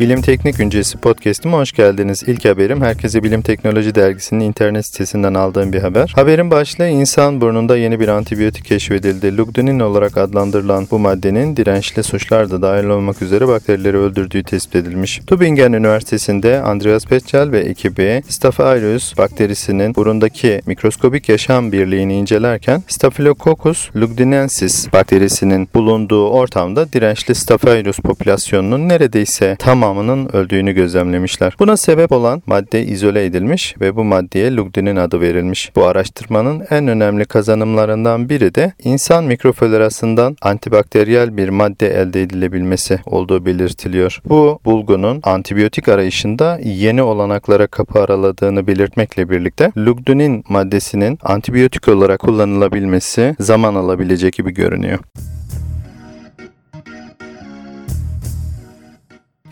Bilim Teknik Güncesi podcast'ime hoş geldiniz. İlk haberim Herkese Bilim Teknoloji Dergisi'nin internet sitesinden aldığım bir haber. Haberin başlığı insan burnunda yeni bir antibiyotik keşfedildi. Lugdinin olarak adlandırılan bu maddenin dirençli suçlar da dahil olmak üzere bakterileri öldürdüğü tespit edilmiş. Tübingen Üniversitesi'nde Andreas Petschel ve ekibi Staphylococcus bakterisinin burundaki mikroskobik yaşam birliğini incelerken Staphylococcus lugdinensis bakterisinin bulunduğu ortamda dirençli Staphylococcus popülasyonunun neredeyse tam tamamının öldüğünü gözlemlemişler. Buna sebep olan madde izole edilmiş ve bu maddeye lugdinin adı verilmiş. Bu araştırmanın en önemli kazanımlarından biri de insan mikroflorasından antibakteriyel bir madde elde edilebilmesi olduğu belirtiliyor. Bu bulgunun antibiyotik arayışında yeni olanaklara kapı araladığını belirtmekle birlikte lugdinin maddesinin antibiyotik olarak kullanılabilmesi zaman alabilecek gibi görünüyor.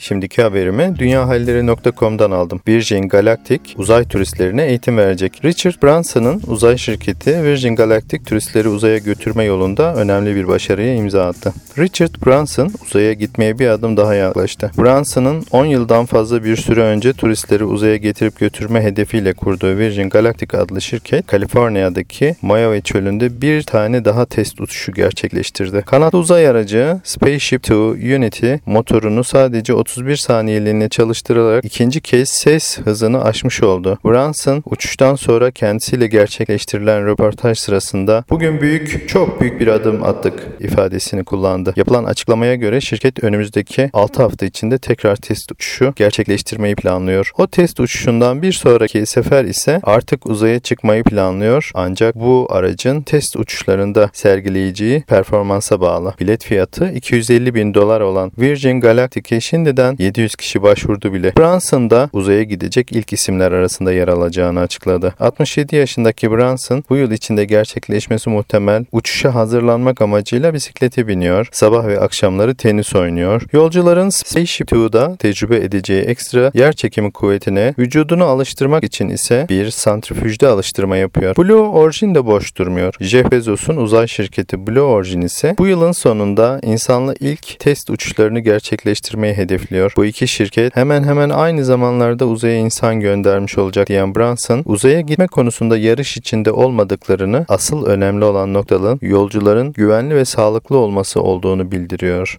Şimdiki haberimi dünyahalleri.com'dan aldım. Virgin Galactic uzay turistlerine eğitim verecek. Richard Branson'ın uzay şirketi Virgin Galactic turistleri uzaya götürme yolunda önemli bir başarıya imza attı. Richard Branson uzaya gitmeye bir adım daha yaklaştı. Branson'ın 10 yıldan fazla bir süre önce turistleri uzaya getirip götürme hedefiyle kurduğu Virgin Galactic adlı şirket, Kaliforniya'daki Mojave çölünde bir tane daha test uçuşu gerçekleştirdi. Kanatlı uzay aracı Spaceship 2 Unity motorunu sadece 30 31 saniyeliğine çalıştırılarak ikinci kez ses hızını aşmış oldu. Branson uçuştan sonra kendisiyle gerçekleştirilen röportaj sırasında bugün büyük, çok büyük bir adım attık ifadesini kullandı. Yapılan açıklamaya göre şirket önümüzdeki 6 hafta içinde tekrar test uçuşu gerçekleştirmeyi planlıyor. O test uçuşundan bir sonraki sefer ise artık uzaya çıkmayı planlıyor. Ancak bu aracın test uçuşlarında sergileyeceği performansa bağlı. Bilet fiyatı 250 bin dolar olan Virgin Galactic'e şimdiden Ülkeden 700 kişi başvurdu bile. Branson da uzaya gidecek ilk isimler arasında yer alacağını açıkladı. 67 yaşındaki Branson bu yıl içinde gerçekleşmesi muhtemel uçuşa hazırlanmak amacıyla bisiklete biniyor. Sabah ve akşamları tenis oynuyor. Yolcuların Spaceship Two'da tecrübe edeceği ekstra yer çekimi kuvvetine vücudunu alıştırmak için ise bir santrifüjde alıştırma yapıyor. Blue Origin de boş durmuyor. Jeff Bezos'un uzay şirketi Blue Origin ise bu yılın sonunda insanla ilk test uçuşlarını gerçekleştirmeyi hedefliyor hedefliyor. Bu iki şirket hemen hemen aynı zamanlarda uzaya insan göndermiş olacak diyen Branson, uzaya gitme konusunda yarış içinde olmadıklarını, asıl önemli olan noktanın yolcuların güvenli ve sağlıklı olması olduğunu bildiriyor.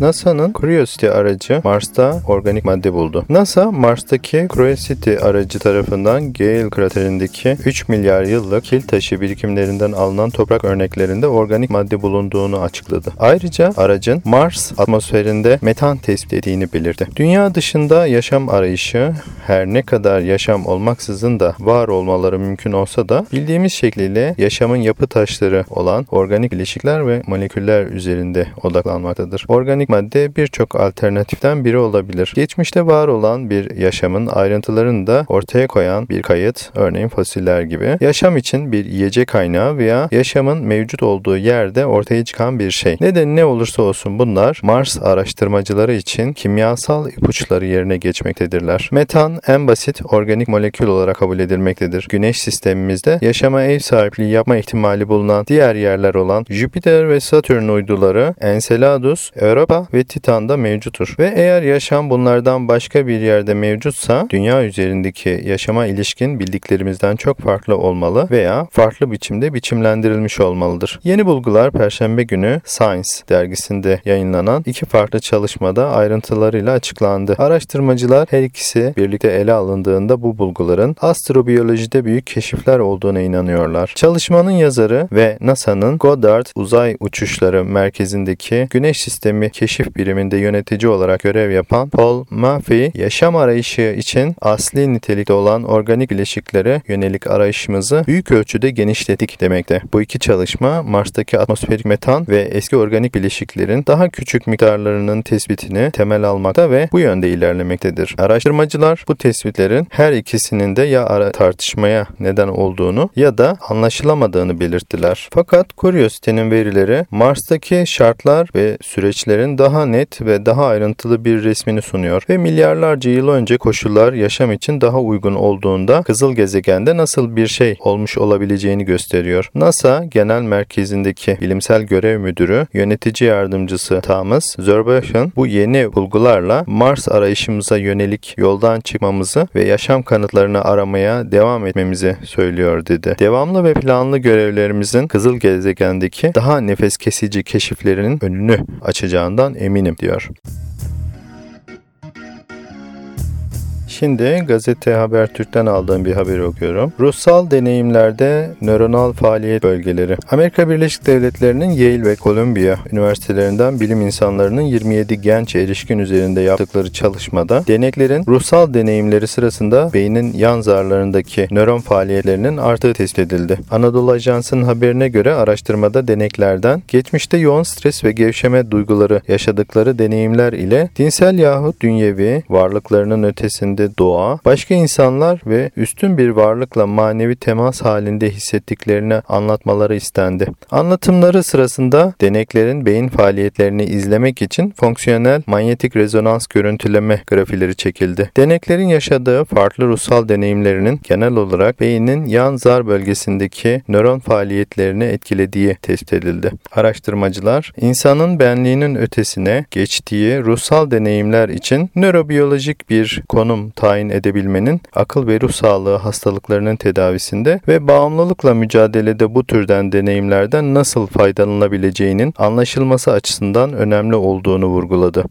NASA'nın Curiosity aracı Mars'ta organik madde buldu. NASA, Mars'taki Curiosity aracı tarafından Gale kraterindeki 3 milyar yıllık kil taşı birikimlerinden alınan toprak örneklerinde organik madde bulunduğunu açıkladı. Ayrıca aracın Mars atmosferinde metan tespit ettiğini belirtti. Dünya dışında yaşam arayışı her ne kadar yaşam olmaksızın da var olmaları mümkün olsa da bildiğimiz şekliyle yaşamın yapı taşları olan organik bileşikler ve moleküller üzerinde odaklanmaktadır. Organik madde birçok alternatiften biri olabilir. Geçmişte var olan bir yaşamın ayrıntılarını da ortaya koyan bir kayıt, örneğin fosiller gibi. Yaşam için bir yiyecek kaynağı veya yaşamın mevcut olduğu yerde ortaya çıkan bir şey. Neden ne olursa olsun bunlar Mars araştırmacıları için kimyasal ipuçları yerine geçmektedirler. Metan en basit organik molekül olarak kabul edilmektedir. Güneş sistemimizde yaşama ev sahipliği yapma ihtimali bulunan diğer yerler olan Jüpiter ve Satürn uyduları Enceladus, Europa ve Titan'da mevcuttur. Ve eğer yaşam bunlardan başka bir yerde mevcutsa dünya üzerindeki yaşama ilişkin bildiklerimizden çok farklı olmalı veya farklı biçimde biçimlendirilmiş olmalıdır. Yeni bulgular Perşembe günü Science dergisinde yayınlanan iki farklı çalışmada ayrıntılarıyla açıklandı. Araştırmacılar her ikisi birlikte ele alındığında bu bulguların astrobiyolojide büyük keşifler olduğuna inanıyorlar. Çalışmanın yazarı ve NASA'nın Goddard Uzay Uçuşları Merkezi'ndeki Güneş Sistemi Keşif keşif biriminde yönetici olarak görev yapan Paul Murphy, yaşam arayışı için asli nitelikte olan organik bileşiklere yönelik arayışımızı büyük ölçüde genişlettik demekte. Bu iki çalışma Mars'taki atmosferik metan ve eski organik bileşiklerin daha küçük miktarlarının tespitini temel almakta ve bu yönde ilerlemektedir. Araştırmacılar bu tespitlerin her ikisinin de ya ara tartışmaya neden olduğunu ya da anlaşılamadığını belirttiler. Fakat Curiosity'nin verileri Mars'taki şartlar ve süreçlerin daha net ve daha ayrıntılı bir resmini sunuyor ve milyarlarca yıl önce koşullar yaşam için daha uygun olduğunda kızıl gezegende nasıl bir şey olmuş olabileceğini gösteriyor. NASA Genel Merkezi'ndeki bilimsel görev müdürü, yönetici yardımcısı Thomas Zurbuchen bu yeni bulgularla Mars arayışımıza yönelik yoldan çıkmamızı ve yaşam kanıtlarını aramaya devam etmemizi söylüyor dedi. Devamlı ve planlı görevlerimizin kızıl gezegendeki daha nefes kesici keşiflerinin önünü açacağından eminim diyor. Şimdi gazete Habertürk'ten aldığım bir haberi okuyorum. Ruhsal deneyimlerde nöronal faaliyet bölgeleri. Amerika Birleşik Devletleri'nin Yale ve Columbia üniversitelerinden bilim insanlarının 27 genç erişkin üzerinde yaptıkları çalışmada deneklerin ruhsal deneyimleri sırasında beynin yan zarlarındaki nöron faaliyetlerinin arttığı tespit edildi. Anadolu Ajansı'nın haberine göre araştırmada deneklerden geçmişte yoğun stres ve gevşeme duyguları yaşadıkları deneyimler ile dinsel yahut dünyevi varlıklarının ötesinde doğa, başka insanlar ve üstün bir varlıkla manevi temas halinde hissettiklerini anlatmaları istendi. Anlatımları sırasında deneklerin beyin faaliyetlerini izlemek için fonksiyonel manyetik rezonans görüntüleme grafileri çekildi. Deneklerin yaşadığı farklı ruhsal deneyimlerinin genel olarak beynin yan zar bölgesindeki nöron faaliyetlerini etkilediği tespit edildi. Araştırmacılar insanın benliğinin ötesine geçtiği ruhsal deneyimler için nörobiyolojik bir konum tayin edebilmenin akıl ve ruh sağlığı hastalıklarının tedavisinde ve bağımlılıkla mücadelede bu türden deneyimlerden nasıl faydalanabileceğinin anlaşılması açısından önemli olduğunu vurguladı.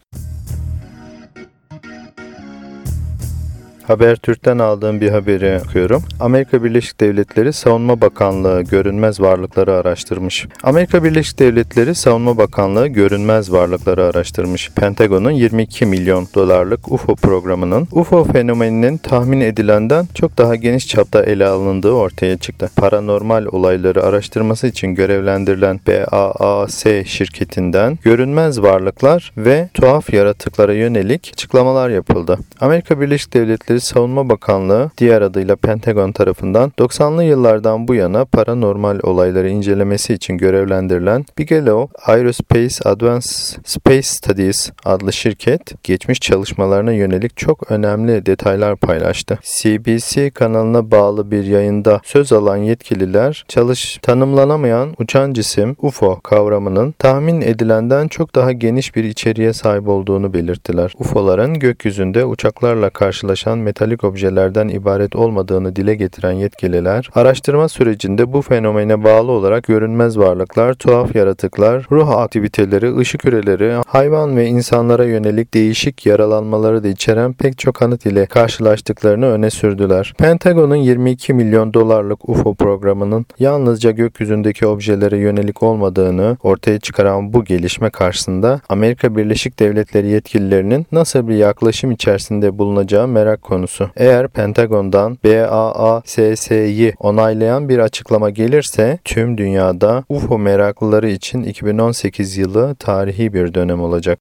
Habertürk'ten aldığım bir haberi okuyorum. Amerika Birleşik Devletleri Savunma Bakanlığı görünmez varlıkları araştırmış. Amerika Birleşik Devletleri Savunma Bakanlığı görünmez varlıkları araştırmış. Pentagon'un 22 milyon dolarlık UFO programının UFO fenomeninin tahmin edilenden çok daha geniş çapta ele alındığı ortaya çıktı. Paranormal olayları araştırması için görevlendirilen BAAS şirketinden görünmez varlıklar ve tuhaf yaratıklara yönelik açıklamalar yapıldı. Amerika Birleşik Devletleri Savunma Bakanlığı diğer adıyla Pentagon tarafından 90'lı yıllardan bu yana paranormal olayları incelemesi için görevlendirilen Bigelow Aerospace Advanced Space Studies adlı şirket geçmiş çalışmalarına yönelik çok önemli detaylar paylaştı. CBC kanalına bağlı bir yayında söz alan yetkililer çalış tanımlanamayan uçan cisim UFO kavramının tahmin edilenden çok daha geniş bir içeriğe sahip olduğunu belirttiler. UFO'ların gökyüzünde uçaklarla karşılaşan metalik objelerden ibaret olmadığını dile getiren yetkililer, araştırma sürecinde bu fenomene bağlı olarak görünmez varlıklar, tuhaf yaratıklar, ruh aktiviteleri, ışık küreleri, hayvan ve insanlara yönelik değişik yaralanmaları da içeren pek çok kanıt ile karşılaştıklarını öne sürdüler. Pentagon'un 22 milyon dolarlık UFO programının yalnızca gökyüzündeki objelere yönelik olmadığını ortaya çıkaran bu gelişme karşısında Amerika Birleşik Devletleri yetkililerinin nasıl bir yaklaşım içerisinde bulunacağı merak konusu. Eğer Pentagon'dan BAASS'yi onaylayan bir açıklama gelirse tüm dünyada UFO meraklıları için 2018 yılı tarihi bir dönem olacak.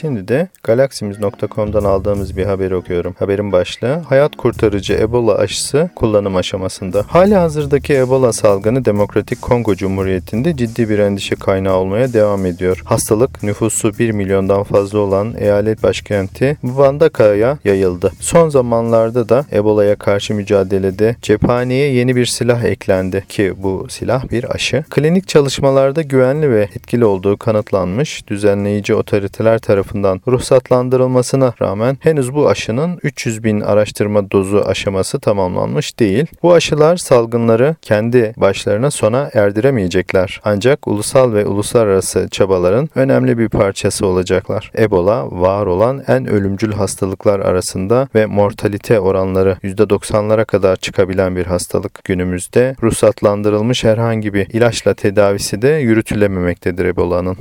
Şimdi de galaksimiz.com'dan aldığımız bir haber okuyorum. Haberin başlığı hayat kurtarıcı Ebola aşısı kullanım aşamasında. Hali hazırdaki Ebola salgını Demokratik Kongo Cumhuriyeti'nde ciddi bir endişe kaynağı olmaya devam ediyor. Hastalık nüfusu 1 milyondan fazla olan eyalet başkenti Mbandaka'ya yayıldı. Son zamanlarda da Ebola'ya karşı mücadelede cephaneye yeni bir silah eklendi ki bu silah bir aşı. Klinik çalışmalarda güvenli ve etkili olduğu kanıtlanmış. Düzenleyici otoriteler tarafından tarafından ruhsatlandırılmasına rağmen henüz bu aşının 300 bin araştırma dozu aşaması tamamlanmış değil. Bu aşılar salgınları kendi başlarına sona erdiremeyecekler. Ancak ulusal ve uluslararası çabaların önemli bir parçası olacaklar. Ebola var olan en ölümcül hastalıklar arasında ve mortalite oranları %90'lara kadar çıkabilen bir hastalık. Günümüzde ruhsatlandırılmış herhangi bir ilaçla tedavisi de yürütülememektedir Ebola'nın.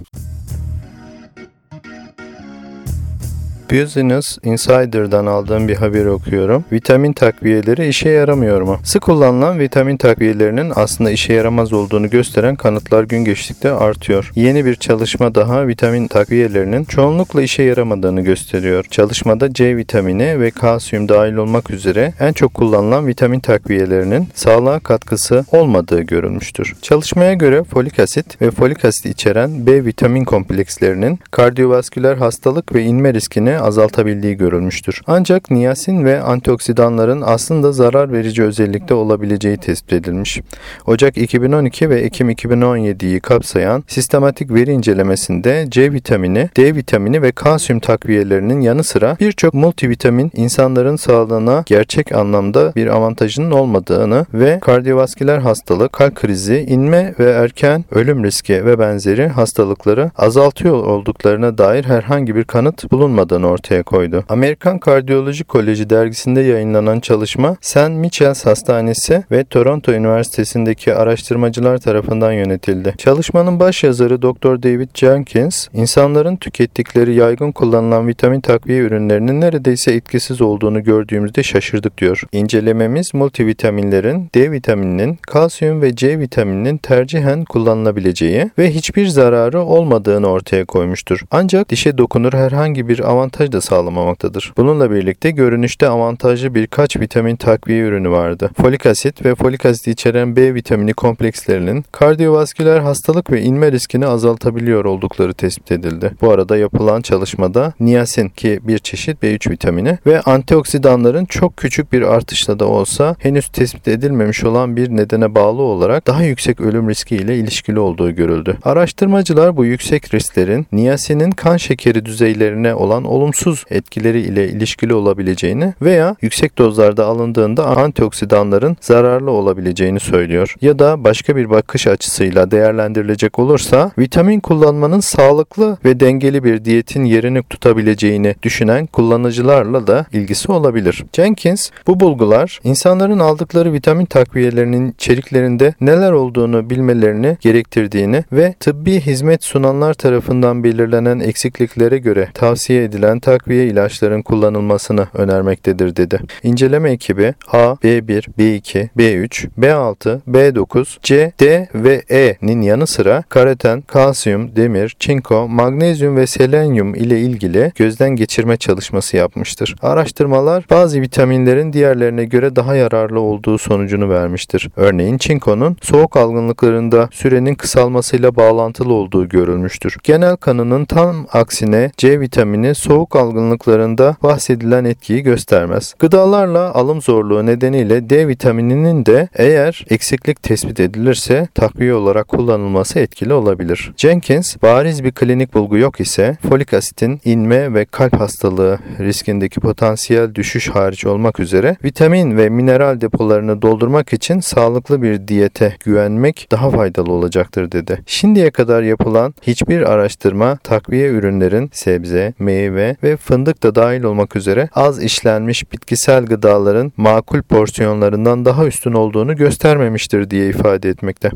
Business Insider'dan aldığım bir haber okuyorum. Vitamin takviyeleri işe yaramıyor mu? Sık kullanılan vitamin takviyelerinin aslında işe yaramaz olduğunu gösteren kanıtlar gün geçtikçe artıyor. Yeni bir çalışma daha vitamin takviyelerinin çoğunlukla işe yaramadığını gösteriyor. Çalışmada C vitamini ve kalsiyum dahil olmak üzere en çok kullanılan vitamin takviyelerinin sağlığa katkısı olmadığı görülmüştür. Çalışmaya göre folik asit ve folik asit içeren B vitamin komplekslerinin kardiyovasküler hastalık ve inme riskini azaltabildiği görülmüştür. Ancak niyasin ve antioksidanların aslında zarar verici özellikte olabileceği tespit edilmiş. Ocak 2012 ve Ekim 2017'yi kapsayan sistematik veri incelemesinde C vitamini, D vitamini ve kalsiyum takviyelerinin yanı sıra birçok multivitamin insanların sağlığına gerçek anlamda bir avantajının olmadığını ve kardiyovasküler hastalık, kalp krizi, inme ve erken ölüm riski ve benzeri hastalıkları azaltıyor olduklarına dair herhangi bir kanıt bulunmadığını ortaya koydu. Amerikan Kardiyoloji Koleji dergisinde yayınlanan çalışma St. Michael's Hastanesi ve Toronto Üniversitesi'ndeki araştırmacılar tarafından yönetildi. Çalışmanın baş yazarı Dr. David Jenkins, insanların tükettikleri yaygın kullanılan vitamin takviye ürünlerinin neredeyse etkisiz olduğunu gördüğümüzde şaşırdık diyor. İncelememiz multivitaminlerin D vitamininin, kalsiyum ve C vitamininin tercihen kullanılabileceği ve hiçbir zararı olmadığını ortaya koymuştur. Ancak dişe dokunur herhangi bir avantaj da sağlamamaktadır. Bununla birlikte görünüşte avantajlı birkaç vitamin takviye ürünü vardı. Folik asit ve folik asit içeren B vitamini komplekslerinin kardiyovasküler hastalık ve inme riskini azaltabiliyor oldukları tespit edildi. Bu arada yapılan çalışmada niyasin ki bir çeşit B3 vitamini ve antioksidanların çok küçük bir artışla da olsa henüz tespit edilmemiş olan bir nedene bağlı olarak daha yüksek ölüm riski ile ilişkili olduğu görüldü. Araştırmacılar bu yüksek risklerin niyasinin kan şekeri düzeylerine olan olumsuz etkileri ile ilişkili olabileceğini veya yüksek dozlarda alındığında antioksidanların zararlı olabileceğini söylüyor. Ya da başka bir bakış açısıyla değerlendirilecek olursa vitamin kullanmanın sağlıklı ve dengeli bir diyetin yerini tutabileceğini düşünen kullanıcılarla da ilgisi olabilir. Jenkins bu bulgular insanların aldıkları vitamin takviyelerinin içeriklerinde neler olduğunu bilmelerini gerektirdiğini ve tıbbi hizmet sunanlar tarafından belirlenen eksikliklere göre tavsiye edilen takviye ilaçların kullanılmasını önermektedir dedi. İnceleme ekibi A, B1, B2, B3, B6, B9, C, D ve E'nin yanı sıra karaten, kalsiyum, demir, çinko, magnezyum ve selenyum ile ilgili gözden geçirme çalışması yapmıştır. Araştırmalar bazı vitaminlerin diğerlerine göre daha yararlı olduğu sonucunu vermiştir. Örneğin çinkonun soğuk algınlıklarında sürenin kısalmasıyla bağlantılı olduğu görülmüştür. Genel kanının tam aksine C vitamini soğuk algınlıklarında bahsedilen etkiyi göstermez. Gıdalarla alım zorluğu nedeniyle D vitamininin de eğer eksiklik tespit edilirse takviye olarak kullanılması etkili olabilir. Jenkins, bariz bir klinik bulgu yok ise folik asitin inme ve kalp hastalığı riskindeki potansiyel düşüş hariç olmak üzere vitamin ve mineral depolarını doldurmak için sağlıklı bir diyete güvenmek daha faydalı olacaktır dedi. Şimdiye kadar yapılan hiçbir araştırma takviye ürünlerin sebze, meyve ve fındık da dahil olmak üzere az işlenmiş bitkisel gıdaların makul porsiyonlarından daha üstün olduğunu göstermemiştir diye ifade etmekte.